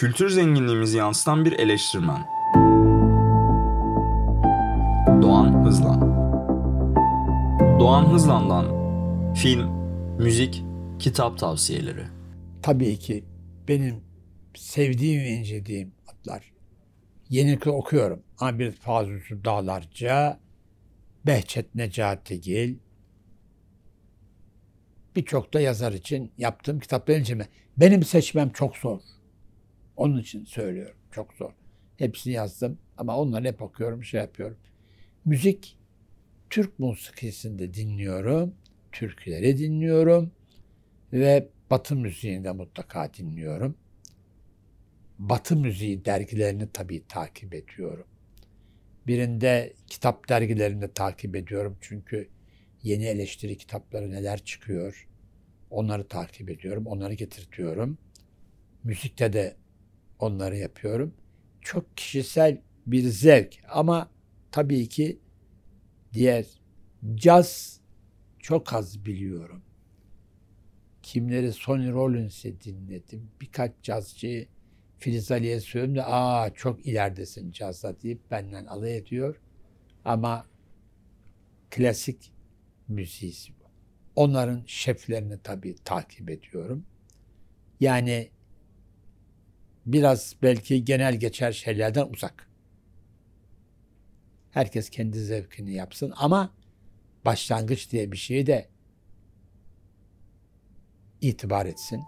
Kültür zenginliğimizi yansıtan bir eleştirmen. Doğan Hızlan Doğan Hızlan'dan film, müzik, kitap tavsiyeleri. Tabii ki benim sevdiğim ve incelediğim adlar. Yenilikle okuyorum. Amir Fazıl Dağlarca, Behçet Necatigil, birçok da yazar için yaptığım kitapları inceleme. Benim seçmem çok zor. Onun için söylüyorum. Çok zor. Hepsini yazdım ama onları hep okuyorum, şey yapıyorum. Müzik, Türk musikisinde dinliyorum. Türküleri dinliyorum. Ve Batı müziğini de mutlaka dinliyorum. Batı müziği dergilerini tabii takip ediyorum. Birinde kitap dergilerini de takip ediyorum çünkü yeni eleştiri kitapları neler çıkıyor onları takip ediyorum, onları getirtiyorum. Müzikte de onları yapıyorum. Çok kişisel bir zevk ama tabii ki diğer caz çok az biliyorum. Kimleri Sonny Rollins'i dinledim. Birkaç cazcıyı Filiz Ali'ye söylüyorum da aa çok ileridesin cazda deyip benden alay ediyor. Ama klasik müziği bu. Onların şeflerini tabii takip ediyorum. Yani biraz belki genel geçer şeylerden uzak. Herkes kendi zevkini yapsın ama başlangıç diye bir şeyi de itibar etsin.